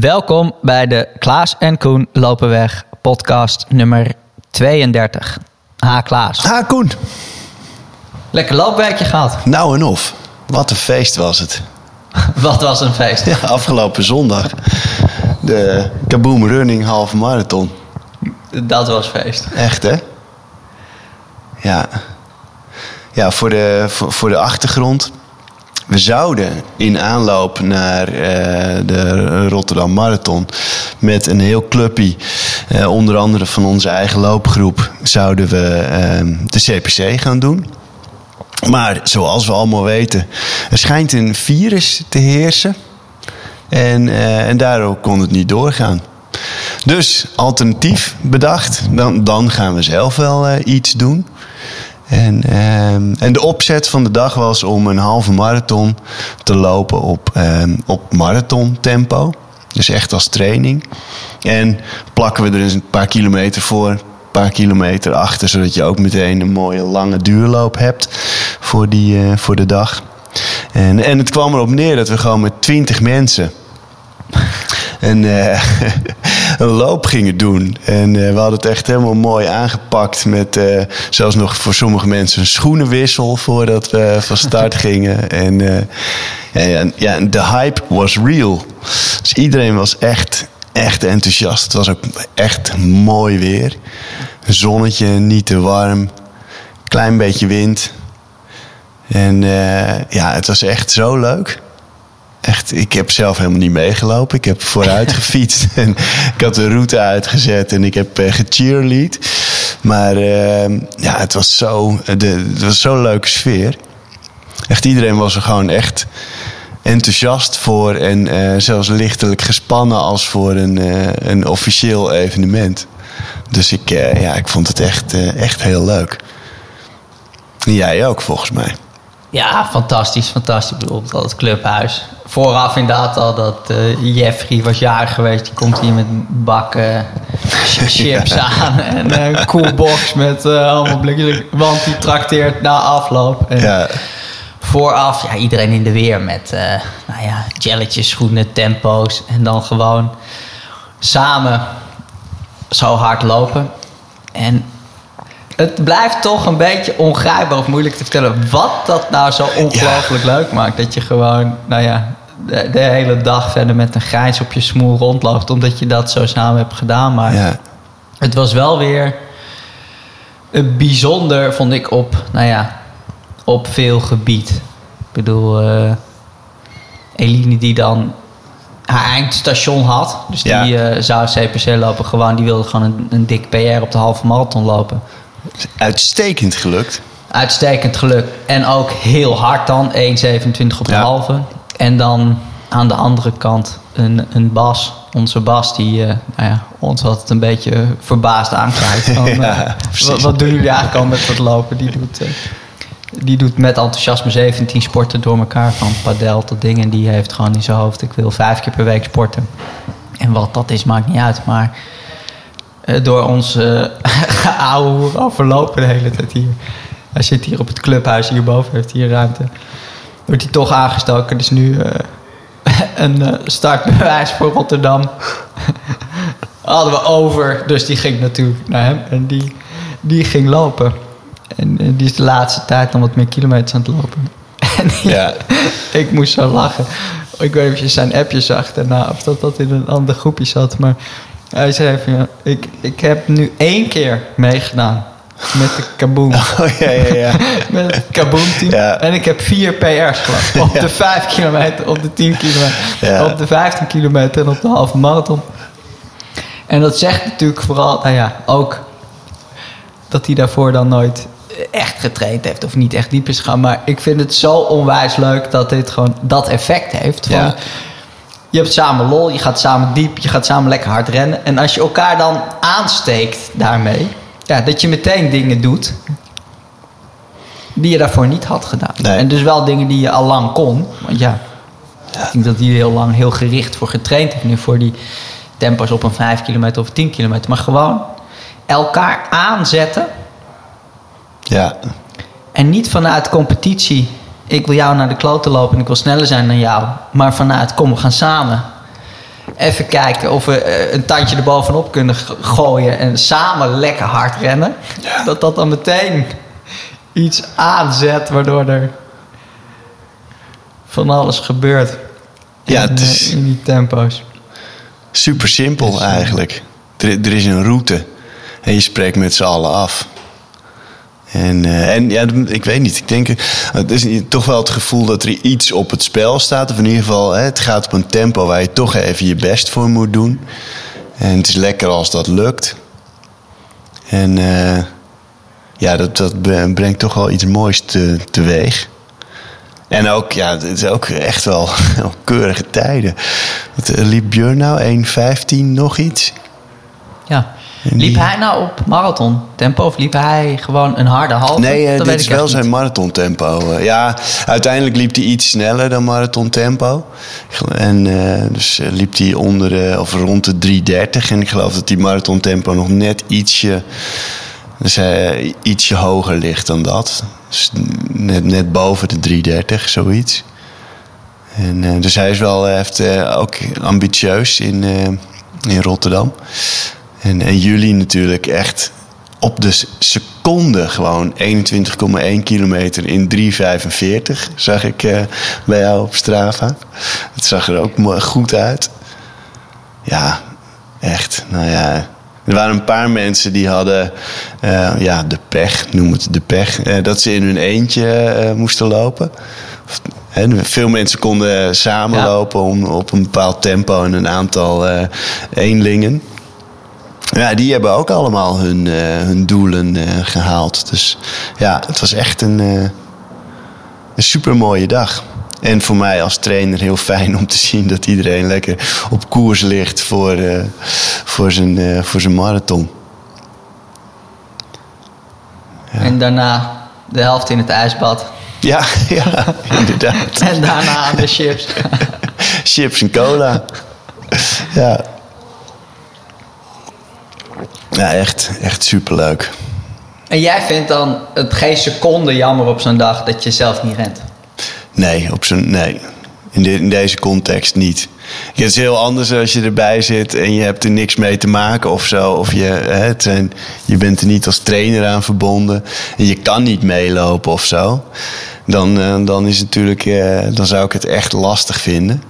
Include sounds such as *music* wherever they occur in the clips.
Welkom bij de Klaas en Koen Lopenweg podcast nummer 32. Ha Klaas. Ha Koen. Lekker loopwerkje gehad. *laughs* Nou en of. Wat een feest was het. *laughs* Wat was een feest. Ja, afgelopen zondag. De Kaboom Running halve marathon. Dat was feest. Echt hè? Ja. Ja, voor de, voor, voor de achtergrond. We zouden in aanloop naar eh, de Rotterdam Marathon met een heel clubje, eh, onder andere van onze eigen loopgroep, zouden we eh, de CPC gaan doen. Maar zoals we allemaal weten, er schijnt een virus te heersen. En, en daardoor kon het niet doorgaan. Dus alternatief bedacht, dan, dan gaan we zelf wel iets doen. En, ehm, en de opzet van de dag was om een halve marathon te lopen op, um, op marathon tempo. Dus echt als training. En plakken we er eens een paar kilometer voor, een paar kilometer achter, zodat je ook meteen een mooie lange duurloop hebt voor, die, uh, voor de dag. En, en het kwam erop neer dat we gewoon met twintig mensen een, uh, *laughs* *laughs* een loop gingen doen. En uh, we hadden het echt helemaal mooi aangepakt met uh, zelfs nog voor sommige mensen een schoenenwissel voordat we van start *laughs* gingen. En, en ja, de hype was real. Dus iedereen was echt, echt enthousiast. Het was ook echt mooi weer. Zonnetje, niet te warm. Klein beetje wind. En ja, het was echt zo leuk echt, ik heb zelf helemaal niet meegelopen. Ik heb vooruit *laughs* gefietst en ik had de route uitgezet en ik heb uh, gecheerlead. Maar uh, ja, het was zo, de, het was zo'n leuke sfeer. Echt iedereen was er gewoon echt enthousiast voor en uh, zelfs lichtelijk gespannen als voor een, een officieel evenement. Dus ik, ja, ik vond het echt, echt heel leuk. En jij ook, volgens mij. Ja, fantastisch, fantastisch. Bijvoorbeeld al het clubhuis. Vooraf inderdaad al dat uh, Jeffrey was jarig geweest. Die komt hier met bakken *laughs* chips aan en een coolbox met uh, allemaal blikjes. Want die trakteert na afloop. En ja. Vooraf, ja, iedereen in de weer met uh, nou ja, jelletjes, schoenen, tempo's. En dan gewoon samen zo hard lopen. En het blijft toch een beetje ongrijpbaar of moeilijk te vertellen wat dat nou zo ongelooflijk leuk maakt. Dat je gewoon, nou ja, de, de, hele dag verder met een grijns op je smoel rondloopt, omdat je dat zo samen hebt gedaan. Maar ja. het was wel weer een bijzonder, vond ik, op, nou ja, op veel gebied. Ik bedoel, uh, Eline die dan haar eindstation had. Dus die ja. uh, zou CPC lopen. Gewoon, die wilde gewoon een, een dik PR op de halve marathon lopen. Uitstekend gelukt. Uitstekend gelukt. En ook heel hard dan. 1,27 op de ja. halve. En dan aan de andere kant een, een Bas. Onze Bas die uh, nou ja, ons altijd een beetje verbaasd aankijkt. *laughs* Van, ja, uh, wat, wat, doen jullie eigenlijk al met dat lopen? Die doet, uh, die doet met enthousiasme 17 sporten door elkaar. Van padel tot dingen. Die heeft gewoon in zijn hoofd. Ik wil vijf keer per week sporten. En wat dat is maakt niet uit. Maar door ons *laughs* uh, geouwe overlopen de hele tijd hier. Hij zit hier op het clubhuis hierboven, heeft hier ruimte. Wordt hij toch aangestoken. Dus nu uh, *laughs* een uh, startbewijs voor Rotterdam. *laughs* Hadden we over, dus die ging natuurlijk naar hem. En die, die ging lopen. En, die is de laatste tijd dan wat meer kilometers aan het lopen. En die, ja. ik moest zo lachen. Ik weet niet of je zijn appje zag daarna, of dat dat in een ander groepje zat. Maar hij zei van, ja, ik, ik heb nu één keer meegedaan met de Kaboom. *laughs* Oh, ja, ja, ja. *laughs* met het Kaboom team. Ja. En ik heb vier PR's geloof *laughs* Op ja. de 5 kilometer, op de 10 kilometer, op de 15 kilometer en op de halve marathon. En dat zegt natuurlijk vooral, nou ja, ook dat hij daarvoor dan nooit echt getraind heeft of niet echt diep is gegaan. Maar ik vind het zo onwijs leuk dat dit gewoon dat effect heeft. Van, je hebt samen lol, je gaat samen diep, je gaat samen lekker hard rennen. En als je elkaar dan aansteekt daarmee, ja, dat je meteen dingen doet die je daarvoor niet had gedaan. Nee. En dus wel dingen die je al lang kon. Want ja, ja. ik denk dat die heel lang heel gericht voor getraind heeft. Nu voor die tempo's op een 5 kilometer of 10 kilometer. Maar gewoon elkaar aanzetten. Ja. En niet vanuit competitie ik wil jou naar de kloten lopen en ik wil sneller zijn dan jou. Maar vanuit, kom, we gaan samen. even kijken of we eh, een tandje erbovenop kunnen gooien en samen lekker hard rennen. Dat dat dan meteen iets aanzet waardoor er van alles gebeurt. Ja, in, het eh, is- in die tempo's. Super simpel eh, eigenlijk. Er, er is een route en je spreekt met z'n allen af. En, eh, en ja, ik weet niet. Ik denk, het is toch wel het gevoel dat er iets op het spel staat. Of in ieder geval, hè, het gaat op een tempo waar je toch even je best voor moet doen. En het is lekker als dat lukt. En eh, ja, dat, dat brengt toch wel iets moois te, teweeg. En ook, ja, het is ook echt wel, *laughs* wel keurige tijden. Wat eh, liep Björn nou? 1.15 nog iets? Ja. Liep hij nou op marathon tempo of liep hij gewoon een harde halve? Nee, eh, Dat dit weet is ik wel zijn marathontempo. Eh, ja, uiteindelijk liep hij iets sneller dan marathontempo. En eh, dus liep hij onder of rond de 3.30. En ik geloof dat die marathontempo nog net ietsje, dus, ietsje hoger ligt dan dat. Dus net, net boven de 3.30, zoiets. En, dus hij is wel, heeft ook ambitieus in, in Rotterdam. En, en jullie natuurlijk echt op de seconde gewoon 21,1 kilometer in 3,45 zag ik eh, bij jou op Strava. Het zag er ook mooi goed uit. Ja, echt. Nou ja, er waren een paar mensen die hadden eh, ja, de pech, noem het de pech, eh, dat ze in hun eentje moesten lopen. Of, veel mensen konden samen Ja. lopen om, op een bepaald tempo en een aantal eenlingen. Ja, die hebben ook allemaal hun, eh, hun doelen eh, gehaald. Dus ja, het was echt een, eh een super mooie dag. En voor mij als trainer heel fijn om te zien dat iedereen lekker op koers ligt voor, voor, zijn, voor zijn marathon. En daarna de helft in het ijsbad. Ja, *laughs* ja, inderdaad. *laughs* En daarna aan de chips. Chips en cola. Ja. Ja, echt, echt superleuk. En jij vindt dan het geen seconde jammer op zo'n dag dat je zelf niet rent? Nee, op zo'n, nee. In, de- in deze context niet. Het is heel anders als je erbij zit en je hebt er niks mee te maken of zo. Of je, het zijn, je bent er niet als trainer aan verbonden. En je kan niet meelopen of zo. Dan, eh, dan, is het natuurlijk, eh, dan zou ik het echt lastig vinden.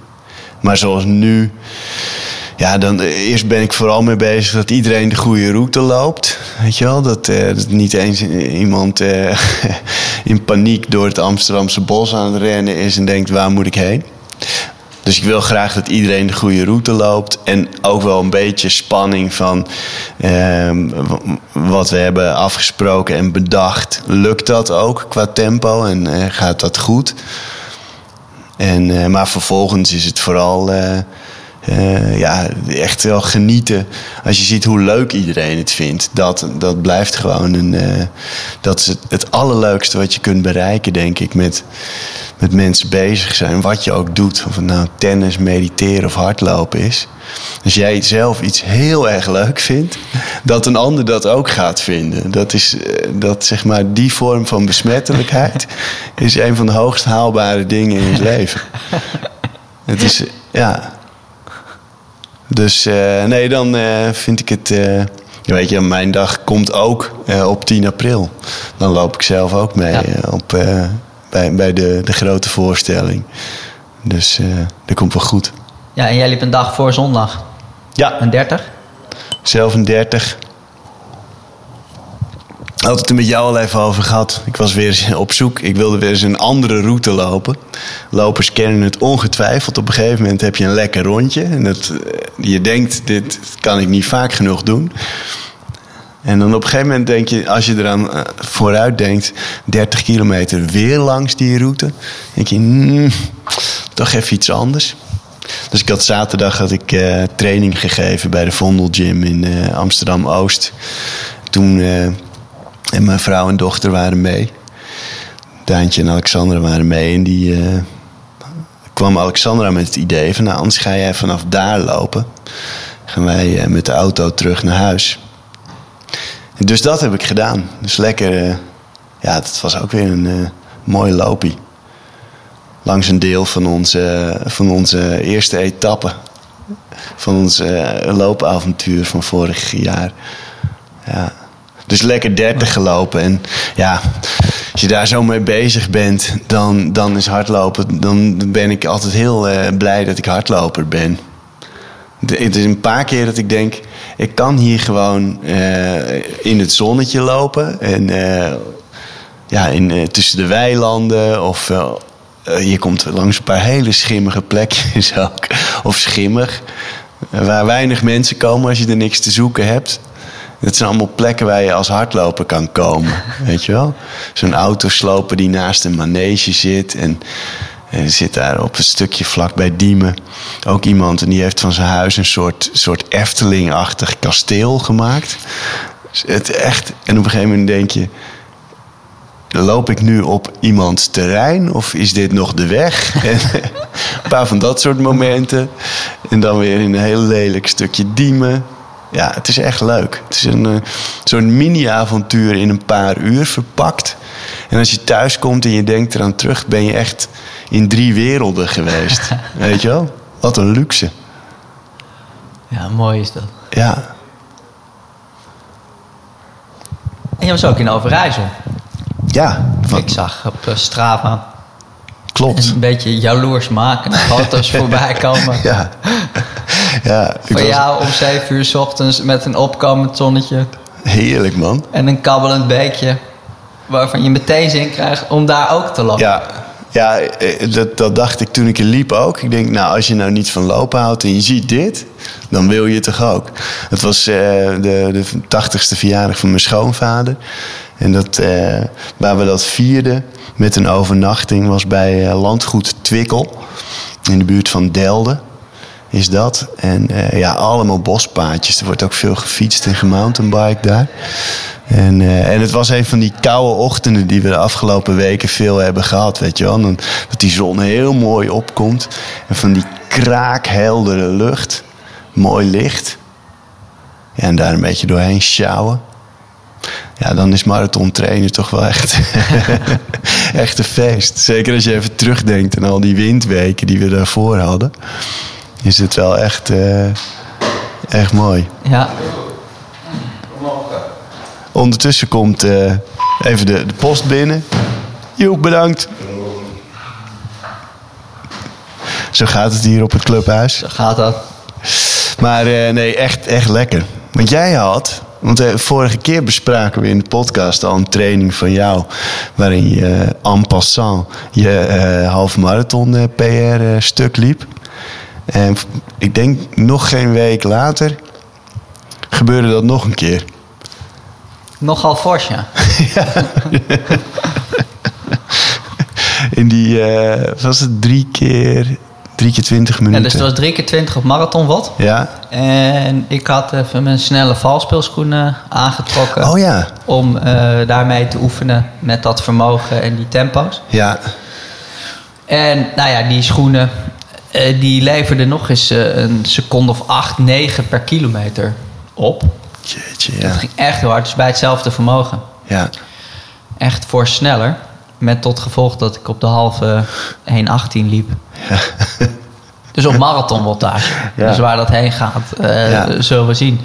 Maar zoals nu. Ja, dan, eh, eerst ben ik vooral mee bezig dat iedereen de goede route loopt. Weet je wel? Dat, eh, niet eens iemand eh, *laughs* in paniek door het Amsterdamse bos aan het rennen is en denkt: waar moet ik heen? Dus ik wil graag dat iedereen de goede route loopt. En ook wel een beetje spanning van ehm, wat we hebben afgesproken en bedacht. Lukt dat ook qua tempo en eh, gaat dat goed? En, eh, maar vervolgens is het vooral eh, ja, echt wel genieten. Als je ziet hoe leuk iedereen het vindt. Dat, dat blijft gewoon een. eh, dat is het, het allerleukste wat je kunt bereiken, denk ik. Met, met mensen bezig zijn. Wat je ook doet. Of het nou tennis, mediteren of hardlopen is. Als jij zelf iets heel erg leuk vindt, dat een ander dat ook gaat vinden. Dat is eh, dat zeg maar die vorm van besmettelijkheid *laughs* is een van de hoogst haalbare dingen in het *laughs* leven. Het is, ja. Dus eh, nee, dan eh, vind ik het. eh, weet je, mijn dag komt ook op 10 april. Dan loop ik zelf ook mee Ja. op, bij, bij de, de grote voorstelling. Dus dat komt wel goed. Ja, en jij liep een dag voor zondag. Ja, Een 30. zelf een 30. Had het er met jou al even over gehad. Ik was weer op zoek. Ik wilde weer eens een andere route lopen. Lopers kennen het ongetwijfeld. Op een gegeven moment heb je een lekker rondje. En dat, eh, je denkt, dit kan ik niet vaak genoeg doen. En dan op een gegeven moment denk je, als je eraan eh, vooruit denkt, 30 kilometer weer langs die route, denk je, hmm, toch even iets anders. Dus ik had zaterdag had ik, eh, training gegeven bij de Vondel Gym in eh, Amsterdam Oost. Toen en mijn vrouw en dochter waren mee. Daantje en Alexandra waren mee. En die eh, kwam Alexandra met het idee van... nou, anders ga jij vanaf daar lopen. Gaan wij eh, met de auto terug naar huis. Dus dat heb ik gedaan. Dus lekker... eh, ja, het was ook weer een eh mooi loopie. Langs een deel van onze, van onze eerste etappe. van ons eh, loopavontuur van vorig jaar. Ja. Dus lekker 30 gelopen. En ja, als je daar zo mee bezig bent, dan, dan is hardlopen. Dan ben ik altijd heel eh, blij dat ik hardloper ben. Het is een paar keer dat ik denk, ik kan hier gewoon eh, in het zonnetje lopen. En eh, ja, in, tussen de weilanden. Of je komt langs een paar hele schimmige plekjes *laughs* ook. Of schimmig. Waar weinig mensen komen als je er niks te zoeken hebt. Dat zijn allemaal plekken waar je als hardloper kan komen. *laughs* Weet je wel? Zo'n autosloper die naast een manege zit. En, en zit daar op een stukje vlak bij Diemen ook iemand. En die heeft van zijn huis een soort, soort Efteling-achtig kasteel gemaakt. Dus Het echt, en op een gegeven moment denk je... Loop ik nu op iemands terrein of is dit nog de weg? *laughs* En een paar van dat soort momenten. En dan weer in een heel lelijk stukje Diemen. Ja, het is echt leuk. Het is een eh, zo'n mini-avontuur in een paar uur verpakt. En als je thuis komt en je denkt eraan terug, ben je echt in drie werelden geweest. *laughs* Weet je wel? Wat een luxe. Ja, mooi is dat. Ja, En je was ook in Overijssel. ja wat- Ik zag op Strava klopt. een beetje jaloers maken. *laughs* Foto's voorbij komen. Ja, ja ik was jou om 7 uur s ochtends met een opkomend zonnetje heerlijk man. en een kabbelend beekje. Waarvan je meteen zin krijgt om daar ook te lopen. Ja, ja eh, dat, dat dacht ik toen ik er liep ook. Ik denk, nou, als je nou niet van lopen houdt en je ziet dit, dan wil je het toch ook. Het was eh, de, de 80ste verjaardag van mijn schoonvader. En dat, eh, waar we dat vierden met een overnachting was bij landgoed Twikkel. In de buurt van Delden is dat. En eh, ja, allemaal bospaadjes. Er wordt ook veel gefietst en gemountainbiked daar. En, eh, en het was een van die koude ochtenden die we de afgelopen weken veel hebben gehad. Weet je wel? Dat die zon heel mooi opkomt. En van die kraakheldere lucht. Mooi licht. En daar een beetje doorheen sjouwen. Ja, dan is marathon trainen toch wel echt, *laughs* echt een feest. Zeker als je even terugdenkt aan al die windweken die we daarvoor hadden. Is het wel echt, eh, echt mooi. Ja. Ondertussen komt eh, even de, de post binnen. Joep, bedankt. Zo gaat het hier op het clubhuis. Zo gaat dat. Maar eh, nee, echt, echt lekker. Want jij had, want vorige keer bespraken we in de podcast al een training van jou. Waarin je en passant je eh half marathon PR stuk liep. En ik denk nog geen week later gebeurde dat nog een keer. Nogal fors, ja. *laughs* In die, eh, was het drie keer, drie keer twintig ja minuten? dus het was drie keer 20 op marathon wat. Ja? En ik had even mijn snelle valspeelschoenen aangetrokken. Oh ja, Om eh, daarmee te oefenen met dat vermogen en die tempo's. ja. En nou ja, die schoenen eh, die leverden nog eens eh, een seconde of 8, 9 per kilometer op. Jeetje, ja. Dat ging echt heel hard, dus bij hetzelfde vermogen. Ja, Echt voor sneller. Met tot gevolg dat ik op de halve 1.18 liep. Dus op marathonwattage. Ja. Dus waar dat heen gaat, Ja. zullen we zien.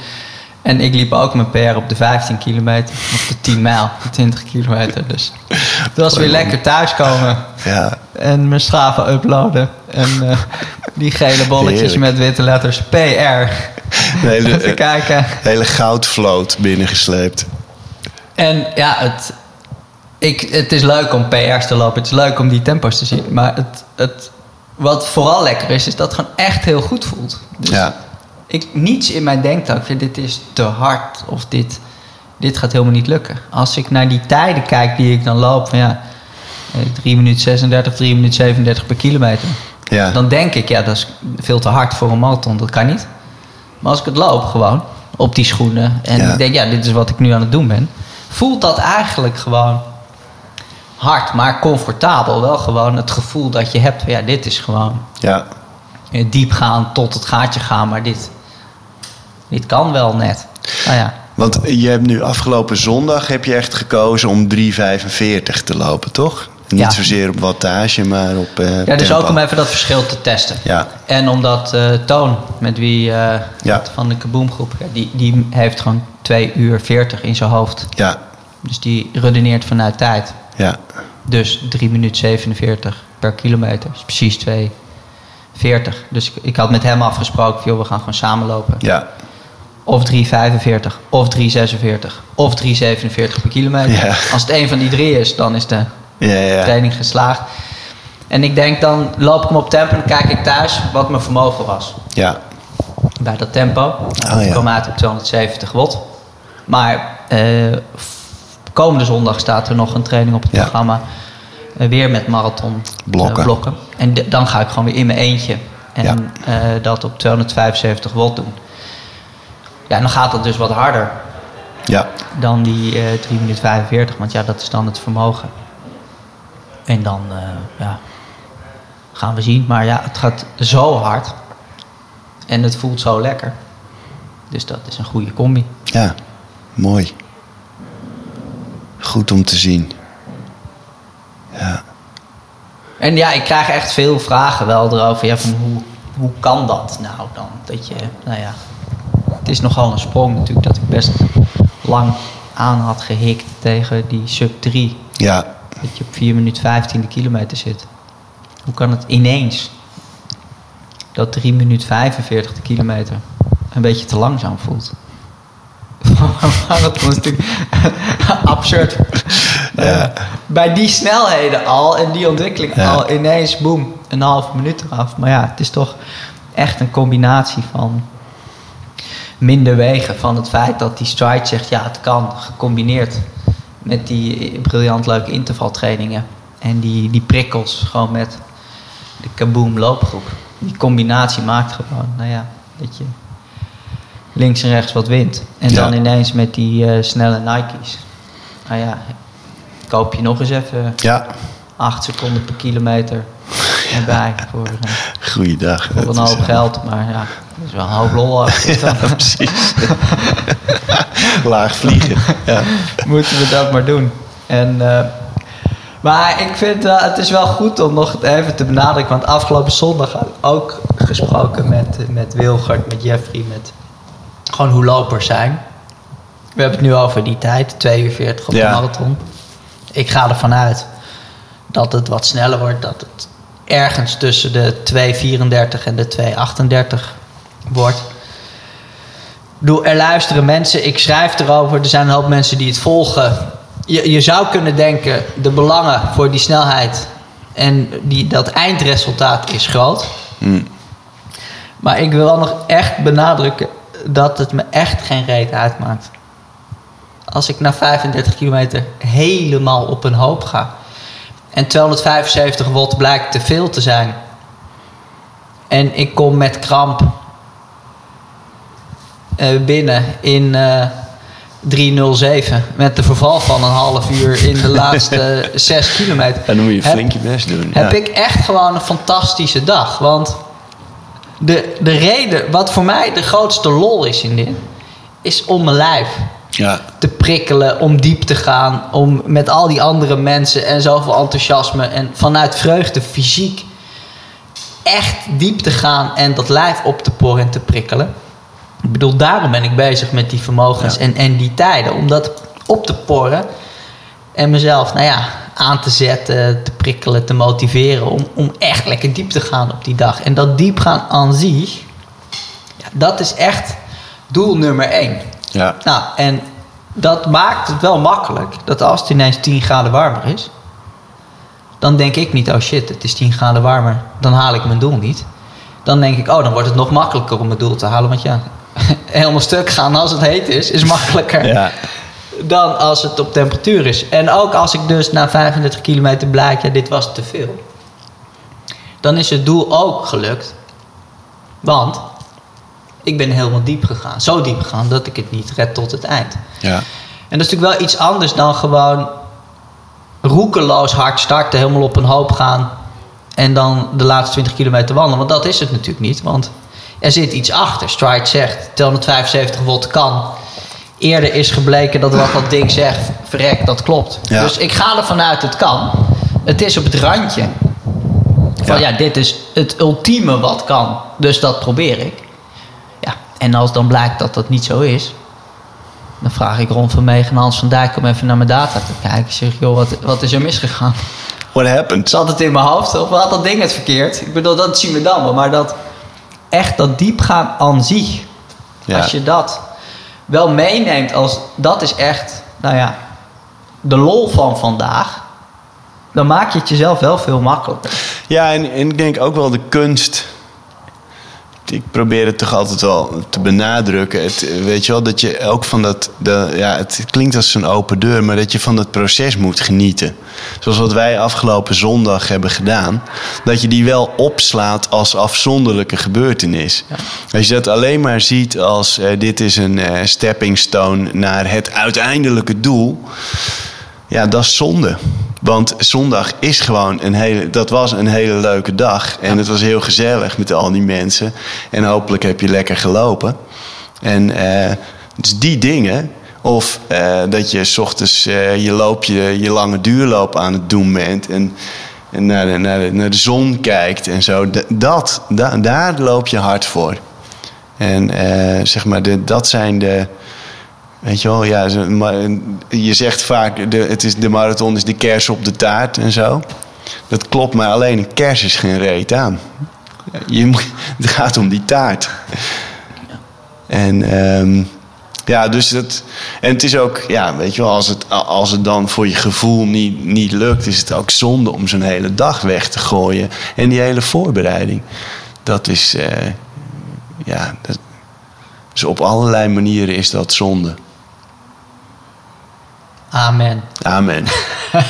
En ik liep ook mijn PR op de 15 kilometer. Op de 10 mijl, de 20 kilometer. Dus het was weer lekker thuiskomen. ja. En mijn Strava uploaden. En eh, die gele bolletjes Heerlijk. met witte letters PR. Hele, Even kijken. hele goudvloot binnengesleept. En ja, het, ik, het is leuk om PR's te lopen. Het is leuk om die tempo's te zien. Maar het, het, wat vooral lekker is, is dat het gewoon echt heel goed voelt. Dus Ja, ik, niets in mij denkt dat ik vind, dit is te hard. Of dit, dit gaat helemaal niet lukken. Als ik naar die tijden kijk die ik dan loop. Van ja, eh, 3 minuten 36, 3 minuten 37 per kilometer. ja. Dan denk ik, ja, dat is veel te hard voor een marathon. Dat kan niet. Maar als ik het loop gewoon op die schoenen en Ja. ik denk, ja, dit is wat ik nu aan het doen ben, voelt dat eigenlijk gewoon hard, maar comfortabel. Wel gewoon het gevoel dat je hebt, ja, dit is gewoon ja. eh, diep gaan tot het gaatje gaan, maar dit, dit kan wel net. Nou ja, Want je hebt nu afgelopen zondag heb je echt gekozen om 3,45 te lopen, toch? Niet Ja. zozeer op wattage, maar op eh Ja, dus tempo. ook om even dat verschil te testen. Ja, En omdat eh, Toon, met wie eh, Ja. van de Kaboomgroep, die, die heeft gewoon 2 uur 40 in zijn hoofd. ja, Dus die redeneert vanuit tijd. ja, Dus 3 minuten 47 per kilometer. Dus precies 2,40. Dus ik, ik had met hem afgesproken, joh, we gaan gewoon samen lopen. ja, Of 3,45, of 3,46, of 3,47 per kilometer. Ja. Als het een van die drie is, dan is de ja, ja. training geslaagd. En ik denk dan, loop ik hem op tempo en kijk ik thuis wat mijn vermogen was. ja. Bij dat tempo. Oh, ik kwam uit op 270 watt. Maar eh, komende zondag staat er nog een training op het programma. Eh, weer met marathon eh, Blokken. blokken. En dan ga ik gewoon weer in mijn eentje. En eh, dat op 275 watt doen. Ja, en dan gaat dat dus wat harder ja. dan die eh 3 minuten 45. Want ja, dat is dan het vermogen. En dan eh, ja, gaan we zien. Maar ja, het gaat zo hard. En het voelt zo lekker. Dus dat is een goede combi. Ja, mooi. Goed om te zien. Ja, En ja, ik krijg echt veel vragen wel erover. Ja, van hoe, hoe kan dat nou dan? Dat je, nou ja, het is nogal een sprong natuurlijk dat ik best lang aan had gehikt tegen die sub 3. ja, Dat je op 4 minuten 15 de kilometer zit. Hoe kan het ineens dat 3 minuten 45 de kilometer een beetje te langzaam voelt? *laughs* Dat was natuurlijk *laughs* absurd. Ja. Eh, bij die snelheden al en die ontwikkeling Ja. al ineens, boem, een half minuut eraf. Maar ja, het is toch echt een combinatie van minder wegen. Van het feit dat die stride zegt, ja, het kan, gecombineerd met die briljant leuke intervaltrainingen. En die, die prikkels gewoon met de kaboom loopgroep. Die combinatie maakt gewoon, nou ja, dat je links en rechts wat wint. En Ja. dan ineens met die eh, snelle Nike's. Nou ja, koop je nog eens even ja. 8 seconden per kilometer erbij voor, eh, Goeiedag. voor een hoop geld. Maar ja, dat is wel een hoop lol. *laughs* Ja, precies. *laughs* Laag vliegen. Ja, moeten we dat maar doen. En, eh, maar ik vind wel, het is wel goed om nog even te benadrukken. Want afgelopen zondag had ik ook gesproken met, eh, met Wilgert, met Jeffrey, met gewoon hoe lopers zijn. We hebben het nu over die tijd, 2 uur 40 op Ja. de marathon. Ik ga ervan uit dat het wat sneller wordt. Dat het ergens tussen de 2.34 en de 2.38 wordt. Bedoel, er luisteren mensen, ik schrijf erover, er zijn een hoop mensen die het volgen. Je, je zou kunnen denken, de belangen voor die snelheid en die, dat eindresultaat is groot. Mm. Maar ik wil wel nog echt benadrukken dat het me echt geen reet uitmaakt. Als ik na 35 kilometer helemaal op een hoop ga. En 275 watt blijkt te veel te zijn. En ik kom met kramp binnen in eh 307. Met de verval van een half uur in de laatste *laughs* 6 kilometer. En dan moet je flink je best doen. heb ja. ik echt gewoon een fantastische dag. Want de, de reden, wat voor mij de grootste lol is in dit, is om mijn lijf Ja, te prikkelen, om diep te gaan, om met al die andere mensen en zoveel enthousiasme en vanuit vreugde fysiek echt diep te gaan en dat lijf op te poren en te prikkelen. Ik bedoel, daarom ben ik bezig met die vermogens Ja. en, en die tijden, om dat op te poren en mezelf, nou ja, aan te zetten, te prikkelen, te motiveren om, om echt lekker diep te gaan op die dag. En dat diep gaan aan zich, ja, dat is echt doel nummer één. ja, Nou, en dat maakt het wel makkelijk dat als het ineens 10 graden warmer is, dan denk ik niet, oh shit, het is 10 graden warmer, dan haal ik mijn doel niet. Dan denk ik, oh, dan wordt het nog makkelijker om mijn doel te halen. Want ja, *laughs* helemaal stuk gaan als het heet is, is makkelijker ja, dan als het op temperatuur is. En ook als ik dus na 35 kilometer blijk, ja, dit was te veel. Dan is het doel ook gelukt. Want ik ben helemaal diep gegaan. Zo diep gegaan dat ik het niet red tot het eind. ja, En dat is natuurlijk wel iets anders dan gewoon roekeloos hard starten, helemaal op een hoop gaan en dan de laatste 20 kilometer wandelen. Want dat is het natuurlijk niet, want er zit iets achter. Stride zegt 275 volt kan. Eerder is gebleken dat wat dat ding zegt, verrek, dat klopt. Ja. Dus ik ga ervan uit het kan. het is op het randje. Van ja. Ja. dit is het ultieme wat kan. Dus dat probeer ik. Ja, en als dan blijkt dat dat niet zo is... dan vraag ik Ron van Meegen en Hans van Dijk om even naar mijn data te kijken. Ik zeg, joh, wat, wat is er misgegaan? What happened? Zat het in mijn hoofd of had dat ding het verkeerd? Ik bedoel, dat zien we dan wel. Maar dat echt dat diepgaan aan zich... Ja. Als je dat wel meeneemt als dat is echt, nou ja, de lol van vandaag, dan maak je het jezelf wel veel makkelijker. Ja, en, en ik denk ook wel de kunst. Ik probeer het toch altijd wel te benadrukken. Het, weet je wel, dat je ook van dat. De, ja, het klinkt als een open deur, maar dat je van dat proces moet genieten. Zoals wat wij afgelopen zondag hebben gedaan. Dat je die wel opslaat als afzonderlijke gebeurtenis. Als je dat alleen maar ziet als eh, dit is een eh, stepping stone naar het uiteindelijke doel. Ja, dat is zonde. Want zondag is gewoon een hele. Dat was een hele leuke dag. En het was heel gezellig met al die mensen. En hopelijk heb je lekker gelopen. En eh, dus die dingen. Of eh, dat je s ochtends eh, je, loop, je, lange duurloop aan het doen bent. En, en naar, de, naar, de, naar de zon kijkt en zo. Dat, da- daar loop je hard voor. En zeg maar, de, dat zijn de. Weet je wel, ja, maar, je zegt vaak, de, het is, de marathon is de kers op de taart en zo. Dat klopt, maar alleen een kers is geen reet aan. Je, *laughs* het gaat om die taart. En ehm, ja, dus dat. En het is ook, ja, weet je wel, als het, als het dan voor je gevoel niet, niet lukt, is het ook zonde om zo'n hele dag weg te gooien. En die hele voorbereiding. Dat is, eh, ja, dat, dus op allerlei manieren is dat zonde. Amen. Amen. *laughs*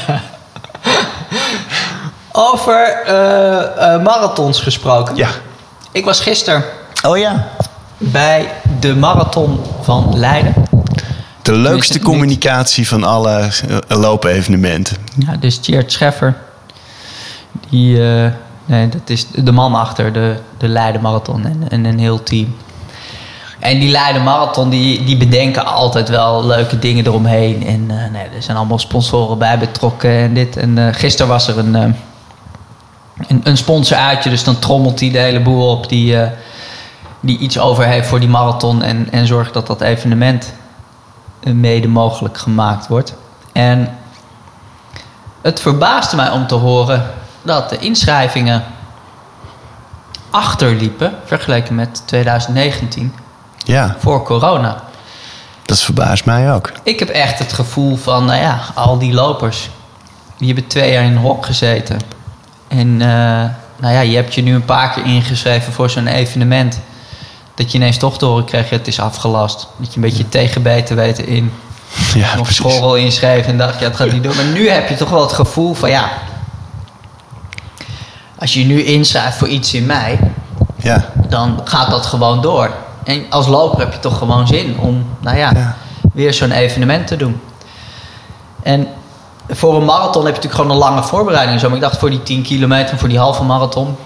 Over eh, marathons gesproken. Ja. Ik was gisteren Oh ja. bij de marathon van Leiden. De leukste communicatie van alle eh, loopevenementen. Ja, dus Tjeerd Scheffer. Die, nee, dat is de man achter de, de Leiden Marathon en, en een heel team. En die Leiden Marathon, die, die bedenken altijd wel leuke dingen eromheen. En eh, nee, er zijn allemaal sponsoren bij betrokken en dit. En eh, gisteren was er een, eh, een, een sponsor uitje, dus dan trommelt hij de hele boel op die, die iets over heeft voor die marathon. En, en zorgt dat dat evenement mede mogelijk gemaakt wordt. En het verbaasde mij om te horen dat de inschrijvingen achterliepen vergeleken met 2019 Ja, voor corona. dat verbaast mij ook. Ik heb echt het gevoel van, nou ja, al die lopers, die hebben twee jaar in een hok gezeten. En eh, nou ja, je hebt je nu een paar keer ingeschreven voor zo'n evenement. Dat je ineens toch te horen kreeg, ja, het is afgelast. Dat je een beetje tegenbeten weten in. Ja, precies. school inschreven en dacht, ja, het gaat niet doen. Maar nu heb je toch wel het gevoel van, ja... Als je je nu inschrijft voor iets in mei, Ja, dan gaat dat gewoon door. En als loper heb je toch gewoon zin om, nou ja, Ja. weer zo'n evenement te doen. En voor een marathon heb je natuurlijk gewoon een lange voorbereiding. Zo. Maar ik dacht voor die 10 kilometer voor die halve marathon.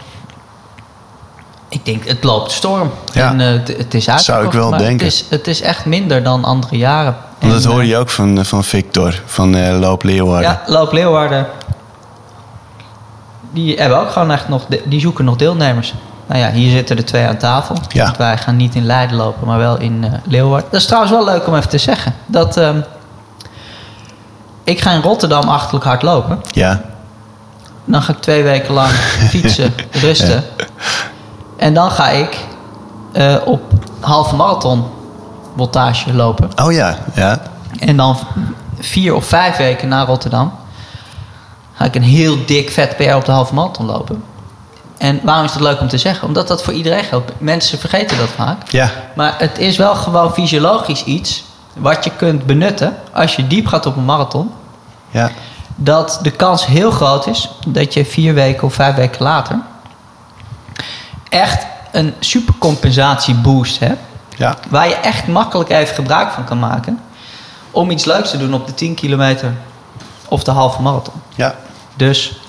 Ik denk, het loopt storm. Ja. En eh, het, het is uitverkocht. Zou ik wel denken. Het is, het is echt minder dan andere jaren. dat En, hoor eh, je ook van, van Victor, van eh, Loop Leeuwarden. ja, Loop Leeuwarden. Die hebben ook gewoon echt nog, die zoeken nog deelnemers. Nou ja, hier zitten er twee aan tafel. Ja. Want wij gaan niet in Leiden lopen, maar wel in eh, Leeuwarden. Dat is trouwens wel leuk om even te zeggen. Dat, ehm, ik ga in Rotterdam achterlijk hard lopen. Ja, Dan ga ik twee weken lang *laughs* fietsen, rusten. En dan ga ik eh, op halve marathon voltage lopen. oh ja, ja. En dan vier of vijf weken naar Rotterdam ga ik een heel dik vet PR op de halve marathon lopen. En waarom is dat leuk om te zeggen? Omdat dat voor iedereen geldt. Mensen vergeten dat vaak. Ja, Maar het is wel gewoon fysiologisch iets wat je kunt benutten als je diep gaat op een marathon. ja, Dat de kans heel groot is dat je vier weken of vijf weken later echt een supercompensatieboost hebt. ja. Waar je echt makkelijk even gebruik van kan maken. Om iets leuks te doen op de 10 kilometer of de halve marathon. ja. Dus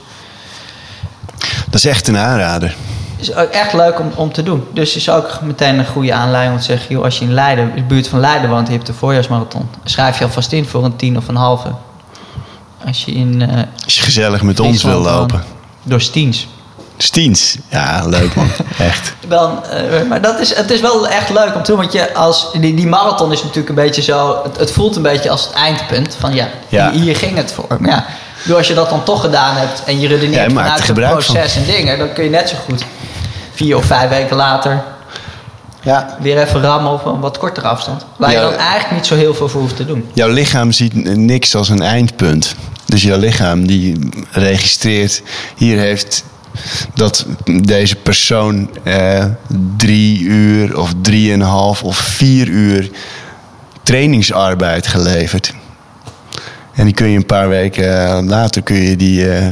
Dat is echt een aanrader. is ook echt leuk om, om te doen. Dus is ook meteen een goede aanleiding om te zeggen... Joh, als je in Leiden, in de buurt van Leiden woont... je hebt de voorjaarsmarathon... schrijf je alvast in voor een 10 of een halve. als je in... Als je gezellig met ons wil lopen. Door Stiens. Stiens. Ja, leuk man. *laughs* Echt. Dan, eh, maar dat is, het is wel echt leuk om te doen. Want je als, die, die marathon is natuurlijk een beetje zo... Het, het voelt een beetje als het eindpunt. Van ja, Ja. Hier, hier ging het voor. Maar ja, door als je dat dan toch gedaan hebt... en je redeneert er vanuit het van. proces en dingen... dan kun je net zo goed vier of vijf weken later... Ja. weer even rammen op een wat kortere afstand. Waar Ja. je dan eigenlijk niet zo heel veel voor hoeft te doen. Jouw lichaam ziet niks als een eindpunt. Dus jouw lichaam die registreert... Hier heeft dat deze persoon eh, drie uur of drieënhalf of vier uur trainingsarbeid geleverd. En die kun je een paar weken eh, later kun je die eh,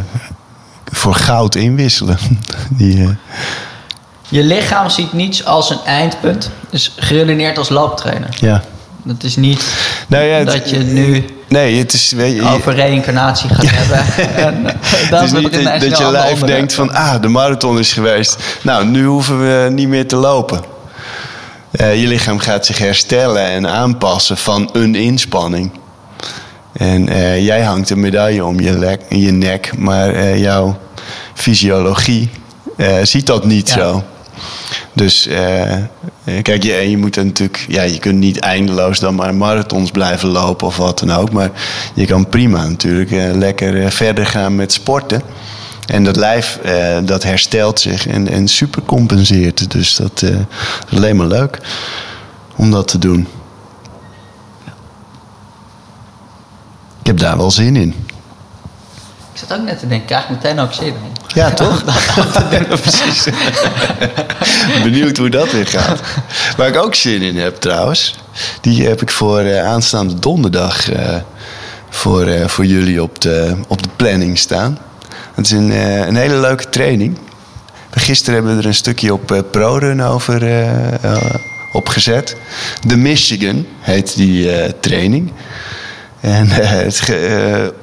voor goud inwisselen. *laughs* Die, eh, Je lichaam ziet niets als een eindpunt. Dus geredeneerd als looptrainer. ja. Dat is niet Nou ja, het- dat je nu Nee, het is. Weet je, over reïncarnatie gaat hebben. En, *laughs* *laughs* dat is niet dat, je lijf denkt van... ah, de marathon is geweest. Nou, nu hoeven we niet meer te lopen. Je lichaam gaat zich herstellen en aanpassen van een inspanning. En eh, jij hangt een medaille om je, lek, je nek... maar eh, jouw fysiologie eh, ziet dat niet Ja. zo. Dus kijk, je, je moet natuurlijk, ja, je kunt niet eindeloos dan maar marathons blijven lopen of wat dan ook. Maar je kan prima natuurlijk lekker verder gaan met sporten. En dat lijf dat herstelt zich en, en super compenseert. Dus dat is alleen maar leuk om dat te doen. Ik heb daar wel zin in. Ik zat ook net te denken, ik krijg meteen ook zin in. Ja, toch? *laughs* Precies. *laughs* Benieuwd hoe dat weer gaat. Waar ik ook zin in heb trouwens, die heb ik voor eh, aanstaande donderdag eh, voor, eh, voor jullie op de, op de planning staan. Het is een, een hele leuke training. Gisteren hebben we er een stukje op ProRun over opgezet. De Michigan heet die training. En eh, het, ge- eh, het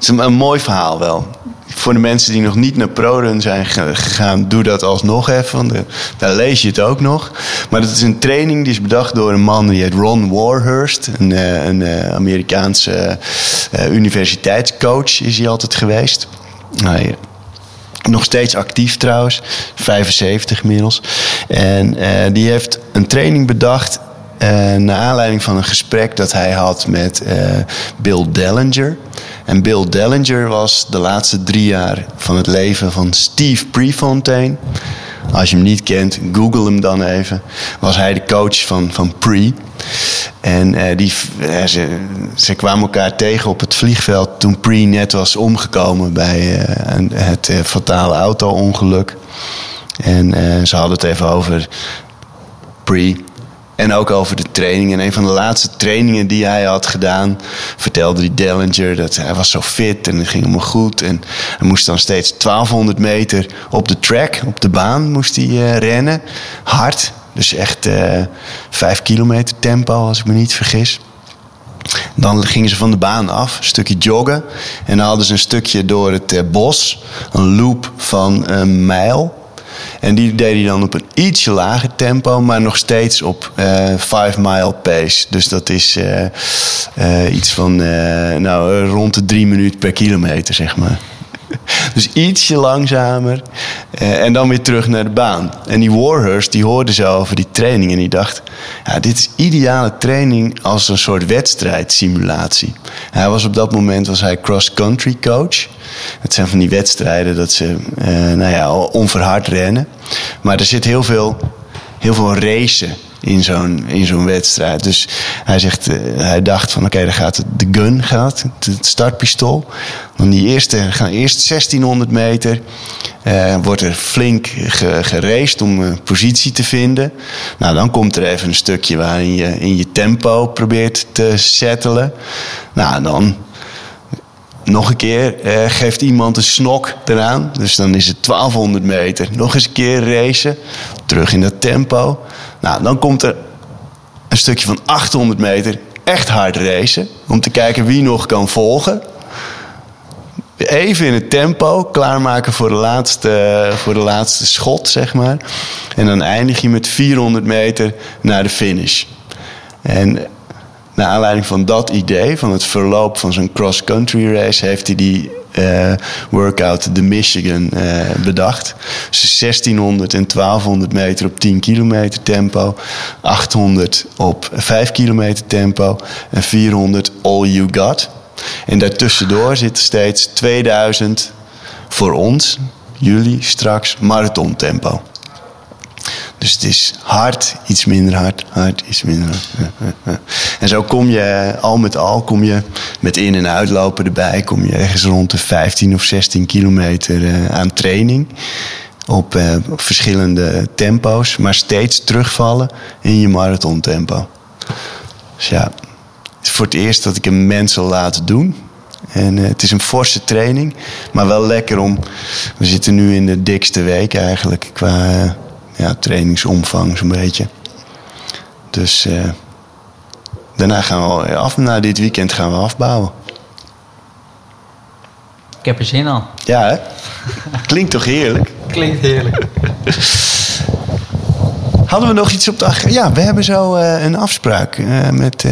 is een, mooi verhaal wel. Voor de mensen die nog niet naar ProRun zijn ge- gegaan, doe dat alsnog even. Want eh, daar lees je het ook nog. Maar het is een training die is bedacht door een man die heet Ron Warhurst. Een, een Amerikaanse universiteitscoach is hij altijd geweest. Nog steeds actief trouwens, 75 inmiddels. En die heeft een training bedacht. Eh naar aanleiding van een gesprek dat hij had met eh, Bill Dellinger. En Bill Dellinger was de laatste drie jaar van het leven van Steve Prefontaine. Als je hem niet kent, google hem dan even. Was hij de coach van, van Pre. En eh, die, ze, ze kwamen elkaar tegen op het vliegveld toen Pre net was omgekomen bij het fatale auto-ongeluk. En ze hadden het even over Pre. En ook over de training. En een van de laatste trainingen die hij had gedaan, vertelde die Dellinger dat hij was zo fit en het ging hem goed. En hij moest dan steeds 1200 meter op de track, op de baan, moest hij eh, rennen. Hard. Dus echt eh 5 kilometer tempo, als ik me niet vergis. Dan gingen ze van de baan af, een stukje joggen. En dan hadden ze een stukje door het eh, bos, een loop van een mijl. En die deed hij dan op een ietsje lager tempo, maar nog steeds op eh 5 mile pace. Dus dat is eh, eh, iets van eh, nou, eh, rond de drie minuten per kilometer, zeg maar. *laughs* Dus ietsje langzamer. eh, en dan weer terug naar de baan. En die Warhurst die hoorde zo over die training. En die dacht: ja, dit is ideale training als een soort wedstrijdsimulatie. Hij was op dat moment was hij cross-country coach. Het zijn van die wedstrijden dat ze eh, nou ja, onverhard rennen. Maar er zit heel veel, heel veel racen in zo'n, in zo'n wedstrijd. Dus hij, zegt, eh, hij dacht van oké, dan gaat de gun gaat, het, startpistool. Dan die eerste, gaan eerst 1600 meter. eh, wordt er flink ge, om een positie te vinden. Nou, dan komt er even een stukje waarin je in je tempo probeert te settelen. Nou, dan nog een keer eh, geeft iemand een snok eraan. Dus dan is het 1200 meter. Nog eens een keer racen. Terug in dat tempo. Nou, dan komt er een stukje van 800 meter echt hard racen. Om te kijken wie nog kan volgen. Even in het tempo, klaarmaken voor de laatste, voor de laatste schot, zeg maar. En dan eindig je met 400 meter naar de finish. En naar aanleiding van dat idee, van het verloop van zo'n cross-country race, heeft hij die uh, workout, de Michigan, uh, bedacht. Dus 1600 en 1200 meter op 10 kilometer tempo, 800 op 5 kilometer tempo en 400 all you got. En daartussendoor zit steeds 2000 voor ons, jullie straks, marathon tempo. Dus het is hard, iets minder hard, hard, iets minder hard. En zo kom je, al met al, kom je met in- en uitlopen erbij, kom je ergens rond de 15 of 16 kilometer uh, aan training. Op, uh, op, verschillende tempo's, maar steeds terugvallen in je marathontempo. Dus ja, het is voor het eerst dat ik een mens zal laten doen. En uh, het is een forse training, maar wel lekker om. We zitten nu in de dikste week eigenlijk qua ja, trainingsomvang zo'n beetje. Dus uh, daarna gaan we af. Na dit weekend gaan we afbouwen. Ik heb er zin aan. Ja, hè? Klinkt toch heerlijk? *laughs* Klinkt heerlijk. Hadden we nog iets op de agenda? Ja, we hebben zo uh, een afspraak uh, met